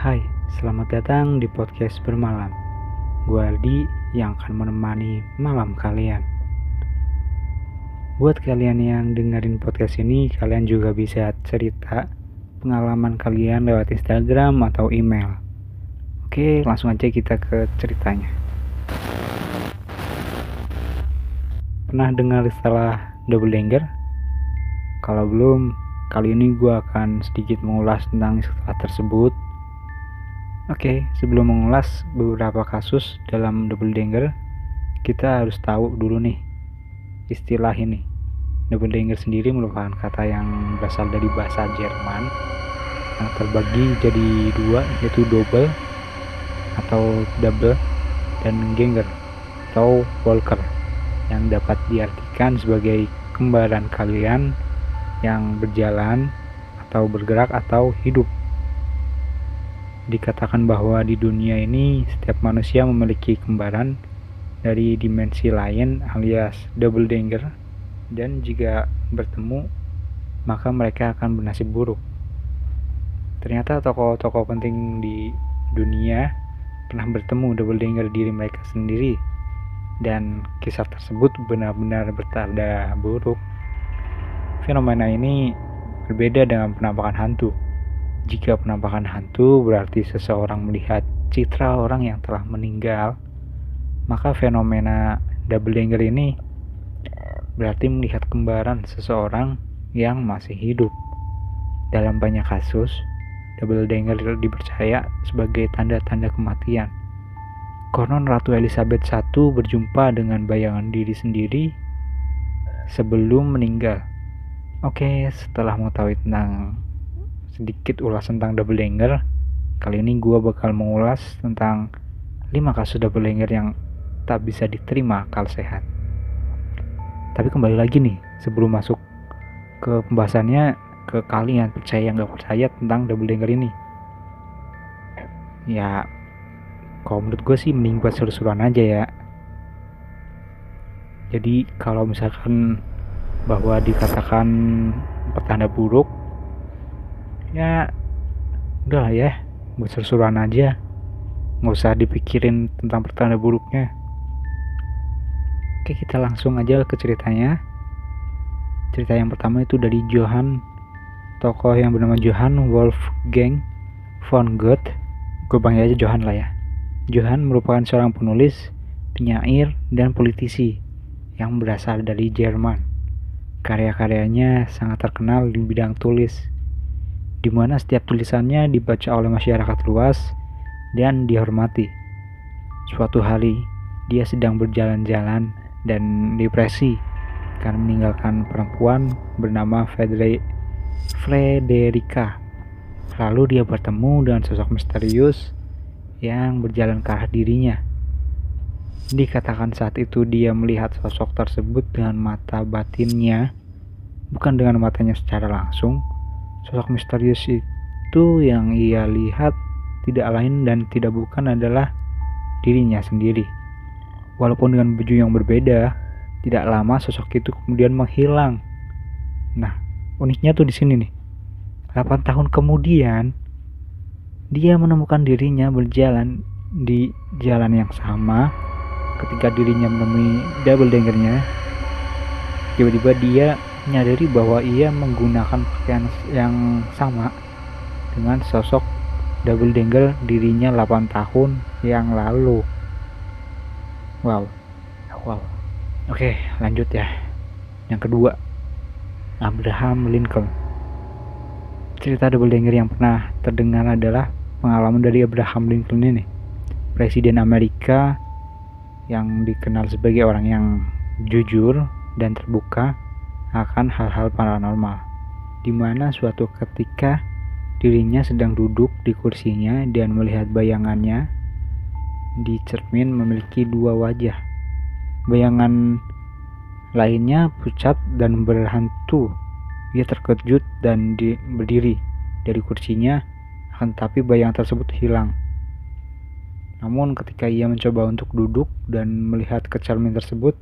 Hai, selamat datang di podcast bermalam. Gue Aldi yang akan menemani malam kalian. Buat kalian yang dengerin podcast ini, kalian juga bisa cerita pengalaman kalian lewat Instagram atau email. Oke, langsung aja kita ke ceritanya. Pernah dengar istilah double danger? Kalau belum, kali ini gue akan sedikit mengulas tentang istilah tersebut. Oke, sebelum mengulas beberapa kasus dalam double danger, kita harus tahu dulu nih istilah ini. Double danger sendiri merupakan kata yang berasal dari bahasa Jerman yang terbagi jadi dua yaitu double atau double dan ganger atau walker yang dapat diartikan sebagai kembaran kalian yang berjalan atau bergerak atau hidup. Dikatakan bahwa di dunia ini setiap manusia memiliki kembaran dari dimensi lain alias double danger dan jika bertemu maka mereka akan bernasib buruk. Ternyata tokoh-tokoh penting di dunia pernah bertemu double danger diri mereka sendiri dan kisah tersebut benar-benar bertanda buruk. Fenomena ini berbeda dengan penampakan hantu. Jika penampakan hantu berarti seseorang melihat citra orang yang telah meninggal, maka fenomena double danger ini berarti melihat kembaran seseorang yang masih hidup. Dalam banyak kasus, double danger dipercaya sebagai tanda-tanda kematian. Konon Ratu Elizabeth I berjumpa dengan bayangan diri sendiri sebelum meninggal. Oke, setelah mengetahui tentang sedikit ulasan tentang double danger, kali ini gue bakal mengulas tentang 5 kasus double danger yang tak bisa diterima akal sehat. Tapi kembali lagi nih, sebelum masuk ke pembahasannya, ke kalian percaya nggak percaya tentang double danger ini. Ya, kalau menurut gue sih mending buat seru-seruan aja ya. Jadi kalau misalkan bahwa dikatakan pertanda buruk, ya udahlah ya, buat seru-seruan aja. Nggak usah dipikirin tentang pertanda buruknya. Oke kita langsung aja ke ceritanya. Cerita yang pertama itu dari Johann Tokoh yang bernama Johann Wolfgang von Goethe. Gue panggil aja Johann lah ya. Johann merupakan seorang penulis, penyair, dan politisi Yang berasal dari Jerman. Karya-karyanya sangat terkenal di bidang tulis di mana setiap tulisannya dibaca oleh masyarakat luas dan dihormati. Suatu hari, dia sedang berjalan-jalan dan depresi karena meninggalkan perempuan bernama Frederica. Lalu dia bertemu dengan sosok misterius yang berjalan ke arah dirinya. Dikatakan saat itu dia melihat sosok tersebut dengan mata batinnya, bukan dengan matanya secara langsung. Sosok misterius itu yang ia lihat tidak lain dan tidak bukan adalah dirinya sendiri. Walaupun dengan baju yang berbeda, tidak lama sosok itu kemudian menghilang. Nah, uniknya tuh di sini nih. 8 tahun kemudian, dia menemukan dirinya berjalan di jalan yang sama ketika dirinya menemui double dangernya. Tiba-tiba dia menyadari bahwa ia menggunakan pakaian yang sama dengan sosok double danger dirinya 8 tahun yang lalu. Wow. Wow. Oke, lanjut ya. Yang kedua, Abraham Lincoln. Cerita double danger yang pernah terdengar adalah pengalaman dari Abraham Lincoln ini. Presiden Amerika yang dikenal sebagai orang yang jujur dan terbuka akan hal-hal paranormal. Di mana suatu ketika dirinya sedang duduk di kursinya dan melihat bayangannya di cermin memiliki dua wajah. Bayangan lainnya pucat dan berhantu. Ia terkejut dan di, berdiri dari kursinya, akan tapi bayangan tersebut hilang. Namun ketika ia mencoba untuk duduk dan melihat ke cermin tersebut,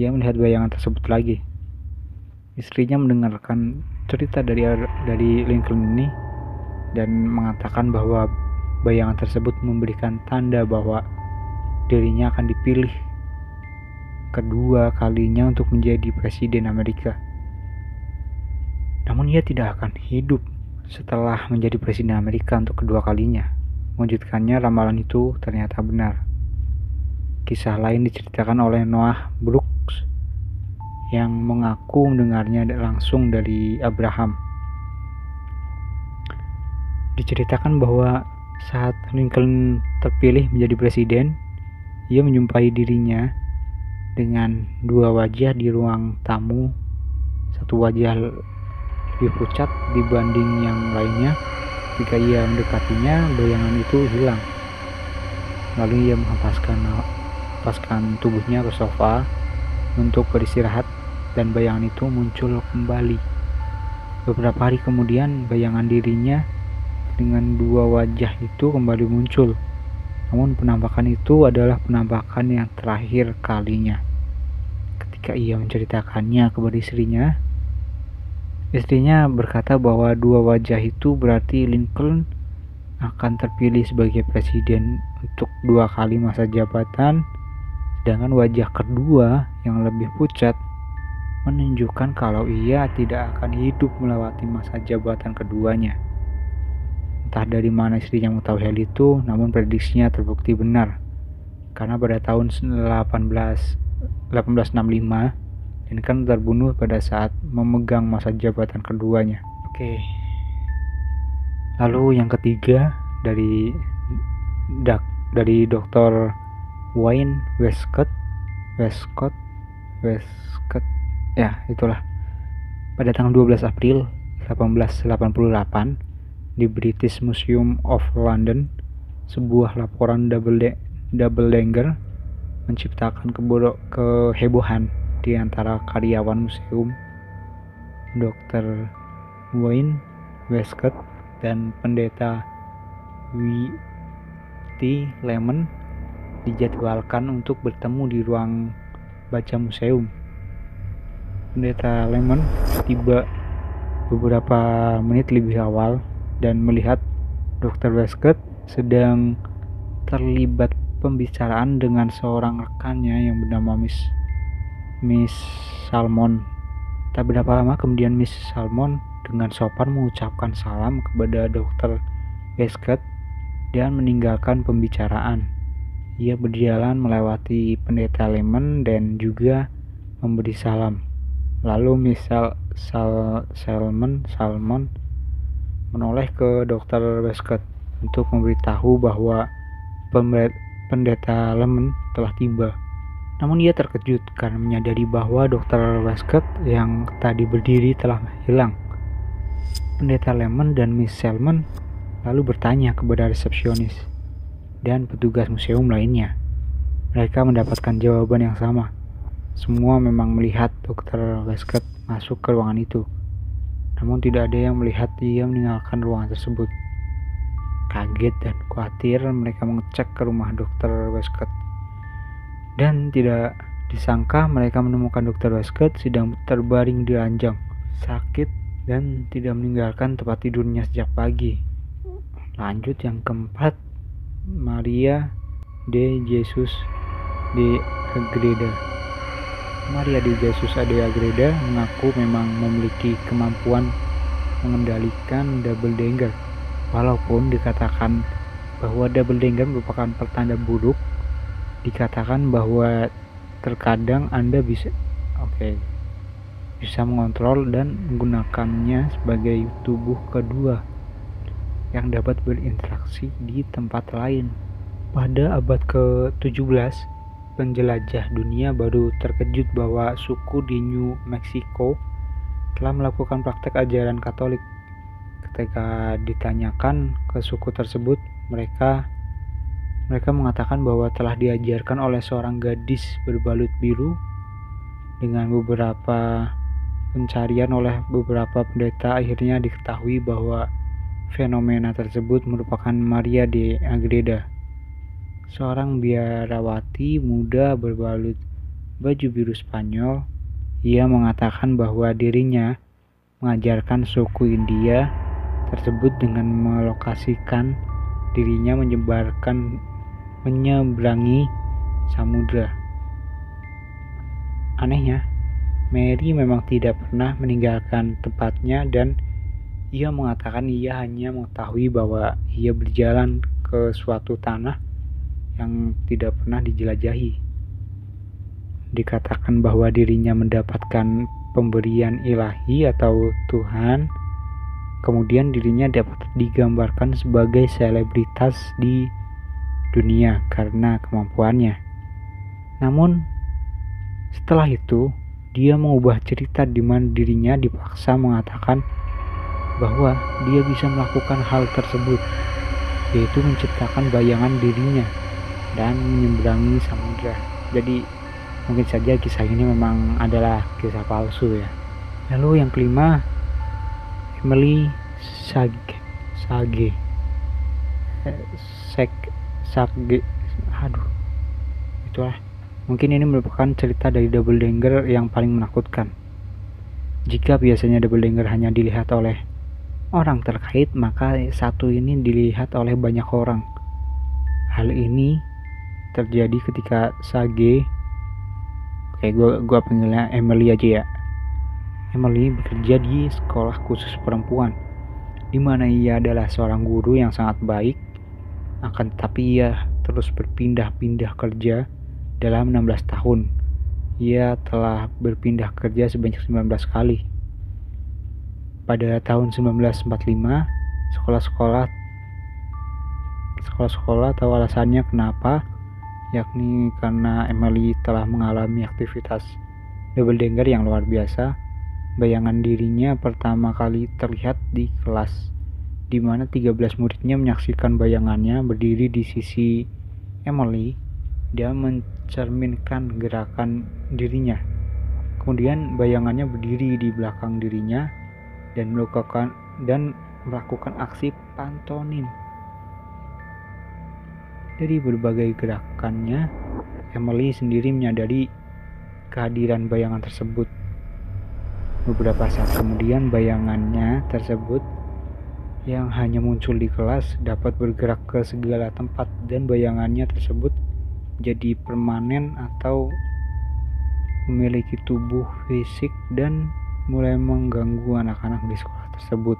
ia melihat bayangan tersebut lagi. Istrinya mendengarkan cerita dari dari Lincoln ini dan mengatakan bahwa bayangan tersebut memberikan tanda bahwa dirinya akan dipilih kedua kalinya untuk menjadi presiden Amerika. Namun ia tidak akan hidup setelah menjadi presiden Amerika untuk kedua kalinya. Mewujudkannya ramalan itu ternyata benar. Kisah lain diceritakan oleh Noah Brooks yang mengaku mendengarnya langsung dari Abraham. Diceritakan bahwa saat Lincoln terpilih menjadi presiden, ia menjumpai dirinya dengan dua wajah di ruang tamu, satu wajah lebih pucat dibanding yang lainnya. Ketika ia mendekatinya, bayangan itu hilang. Lalu ia menghempaskan tubuhnya ke sofa untuk beristirahat dan bayangan itu muncul kembali. Beberapa hari kemudian, bayangan dirinya dengan dua wajah itu kembali muncul. Namun penampakan itu adalah penampakan yang terakhir kalinya. Ketika ia menceritakannya kepada istrinya, istrinya berkata bahwa dua wajah itu berarti Lincoln akan terpilih sebagai presiden untuk dua kali masa jabatan, sedangkan wajah kedua yang lebih pucat menunjukkan kalau ia tidak akan hidup melewati masa jabatan keduanya. Entah dari mana istrinya mengetahui hal itu, namun prediksinya terbukti benar. Karena pada tahun 18, 1865, Lincoln terbunuh pada saat memegang masa jabatan keduanya. Oke. Lalu yang ketiga dari dak dari Dr. Wayne Westcott Westcott Westcott ya itulah pada tanggal 12 April 1888 di British Museum of London, sebuah laporan double, de double denger menciptakan kehebohan di antara karyawan museum Dr. Wayne Westcott dan pendeta W. T. Lemon dijadwalkan untuk bertemu di ruang baca museum. Pendeta Lemon tiba beberapa menit lebih awal dan melihat Dr. Westcott sedang terlibat pembicaraan dengan seorang rekannya yang bernama Miss Miss Salmon. Tak berapa lama kemudian Miss Salmon dengan sopan mengucapkan salam kepada Dr. Westcott dan meninggalkan pembicaraan. Ia berjalan melewati pendeta Lemon dan juga memberi salam. Lalu Miss Sal, Sal, Salmon Salmon menoleh ke dokter Westcott untuk memberitahu bahwa pendeta Lemon telah tiba. Namun ia terkejut karena menyadari bahwa dokter Westcott yang tadi berdiri telah hilang. Pendeta Lemon dan Miss Selman lalu bertanya kepada resepsionis dan petugas museum lainnya. Mereka mendapatkan jawaban yang sama. Semua memang melihat dokter Westcott masuk ke ruangan itu namun tidak ada yang melihat dia meninggalkan ruangan tersebut. Kaget dan khawatir mereka mengecek ke rumah dokter Westcott. Dan tidak disangka mereka menemukan dokter Westcott sedang terbaring di ranjang, sakit dan tidak meninggalkan tempat tidurnya sejak pagi. Lanjut yang keempat, Maria de Jesus de Agreda. Maria de Jesus Ade Agreda mengaku memang memiliki kemampuan mengendalikan double denger. Walaupun dikatakan bahwa double denger merupakan pertanda buruk, dikatakan bahwa terkadang Anda bisa oke okay, bisa mengontrol dan menggunakannya sebagai tubuh kedua yang dapat berinteraksi di tempat lain. Pada abad ke-17, penjelajah dunia baru terkejut bahwa suku di New Mexico telah melakukan praktek ajaran Katolik. Ketika ditanyakan ke suku tersebut, mereka mereka mengatakan bahwa telah diajarkan oleh seorang gadis berbalut biru dengan beberapa pencarian oleh beberapa pendeta akhirnya diketahui bahwa fenomena tersebut merupakan Maria de Agreda seorang biarawati muda berbalut baju biru Spanyol. Ia mengatakan bahwa dirinya mengajarkan suku India tersebut dengan melokasikan dirinya menyebarkan menyeberangi samudra. Anehnya, Mary memang tidak pernah meninggalkan tempatnya dan ia mengatakan ia hanya mengetahui bahwa ia berjalan ke suatu tanah yang tidak pernah dijelajahi. Dikatakan bahwa dirinya mendapatkan pemberian ilahi atau Tuhan, kemudian dirinya dapat digambarkan sebagai selebritas di dunia karena kemampuannya. Namun, setelah itu, dia mengubah cerita di mana dirinya dipaksa mengatakan bahwa dia bisa melakukan hal tersebut, yaitu menciptakan bayangan dirinya dan menyeberangi samudra. Jadi, mungkin saja kisah ini memang adalah kisah palsu ya. Lalu yang kelima, Emily Sage, Sage, Sek, Sage, aduh, itulah Mungkin ini merupakan cerita dari double danger yang paling menakutkan. Jika biasanya double danger hanya dilihat oleh orang terkait, maka satu ini dilihat oleh banyak orang. Hal ini terjadi ketika Sage, oke gue gua panggilnya Emily aja ya. Emily bekerja di sekolah khusus perempuan, di mana ia adalah seorang guru yang sangat baik, akan tetapi ia terus berpindah-pindah kerja dalam 16 tahun, ia telah berpindah kerja sebanyak 19 kali. Pada tahun 1945, sekolah-sekolah sekolah-sekolah tahu alasannya kenapa, yakni karena Emily telah mengalami aktivitas double danger yang luar biasa. Bayangan dirinya pertama kali terlihat di kelas, di mana 13 muridnya menyaksikan bayangannya berdiri di sisi Emily dia mencerminkan gerakan dirinya. Kemudian bayangannya berdiri di belakang dirinya dan melakukan dan melakukan aksi pantonin. Dari berbagai gerakannya, Emily sendiri menyadari kehadiran bayangan tersebut. Beberapa saat kemudian bayangannya tersebut yang hanya muncul di kelas dapat bergerak ke segala tempat dan bayangannya tersebut jadi permanen atau memiliki tubuh fisik dan mulai mengganggu anak-anak di sekolah tersebut.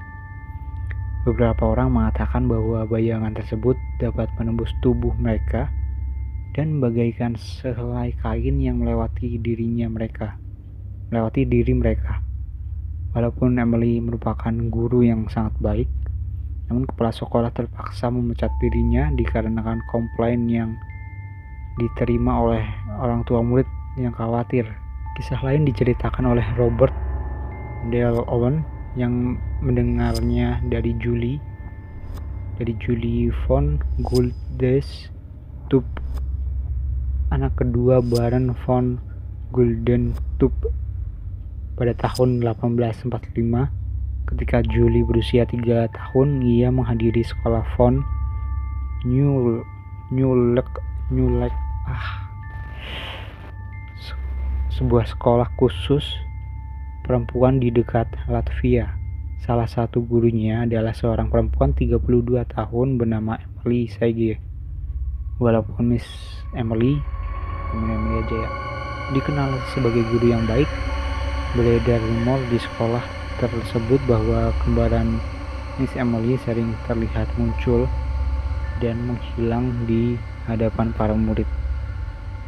Beberapa orang mengatakan bahwa bayangan tersebut dapat menembus tubuh mereka dan bagaikan sehelai kain yang melewati dirinya mereka, melewati diri mereka. Walaupun Emily merupakan guru yang sangat baik, namun kepala sekolah terpaksa memecat dirinya dikarenakan komplain yang diterima oleh orang tua murid yang khawatir. Kisah lain diceritakan oleh Robert Dale Owen yang mendengarnya dari Julie. Dari Julie von Guldes Tub anak kedua Baron von Gulden Tub pada tahun 1845 ketika Julie berusia tiga tahun ia menghadiri sekolah von New Newlek Newlek ah sebuah sekolah khusus perempuan di dekat Latvia. Salah satu gurunya adalah seorang perempuan 32 tahun bernama Emily Sage. Walaupun Miss Emily, teman Emily aja ya, dikenal sebagai guru yang baik, beredar rumor di sekolah tersebut bahwa kembaran Miss Emily sering terlihat muncul dan menghilang di hadapan para murid.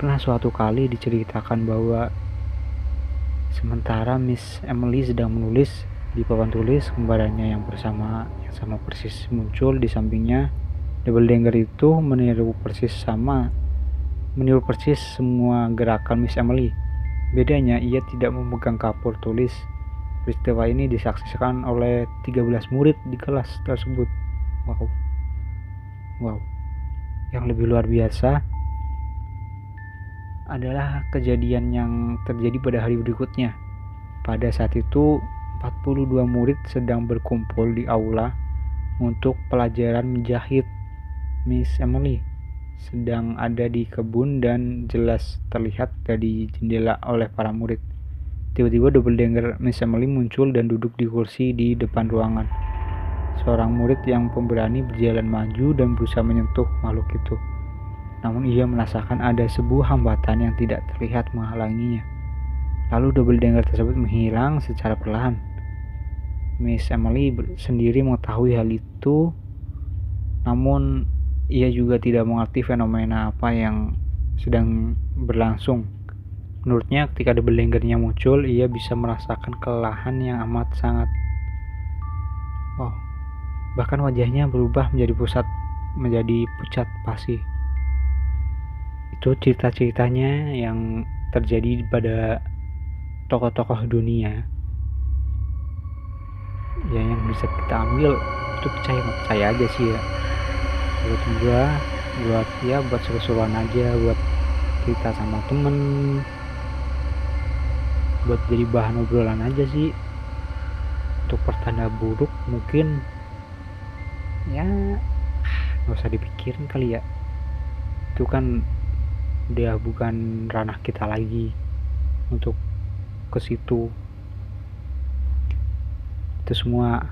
Pernah suatu kali diceritakan bahwa sementara Miss Emily sedang menulis di papan tulis kembarannya yang bersama yang sama persis muncul di sampingnya. Double Danger itu meniru persis sama meniru persis semua gerakan Miss Emily. Bedanya ia tidak memegang kapur tulis. Peristiwa ini disaksikan oleh 13 murid di kelas tersebut. Wow. Wow. Yang lebih luar biasa, adalah kejadian yang terjadi pada hari berikutnya. Pada saat itu, 42 murid sedang berkumpul di aula untuk pelajaran menjahit. Miss Emily sedang ada di kebun dan jelas terlihat dari jendela oleh para murid. Tiba-tiba double denger Miss Emily muncul dan duduk di kursi di depan ruangan. seorang murid yang pemberani berjalan maju dan berusaha menyentuh makhluk itu. Namun ia merasakan ada sebuah hambatan yang tidak terlihat menghalanginya. Lalu double denger tersebut menghilang secara perlahan. Miss Emily sendiri mengetahui hal itu, namun ia juga tidak mengerti fenomena apa yang sedang berlangsung. Menurutnya ketika double dengernya muncul, ia bisa merasakan kelelahan yang amat sangat. Wow, bahkan wajahnya berubah menjadi pusat menjadi pucat pasi. Itu cerita-ceritanya yang terjadi pada tokoh-tokoh dunia. Ya yang bisa kita ambil itu percaya percaya aja sih ya. Buat gua buat ya buat seru-seruan aja buat cerita sama temen. Buat jadi bahan obrolan aja sih. Untuk pertanda buruk mungkin ya nggak usah dipikirin kali ya. Itu kan dia bukan ranah kita lagi untuk ke situ. Itu semua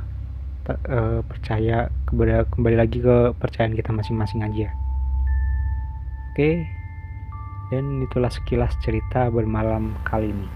uh, percaya kepada kembali lagi ke percayaan kita masing-masing aja. Oke? Dan itulah sekilas cerita bermalam kali ini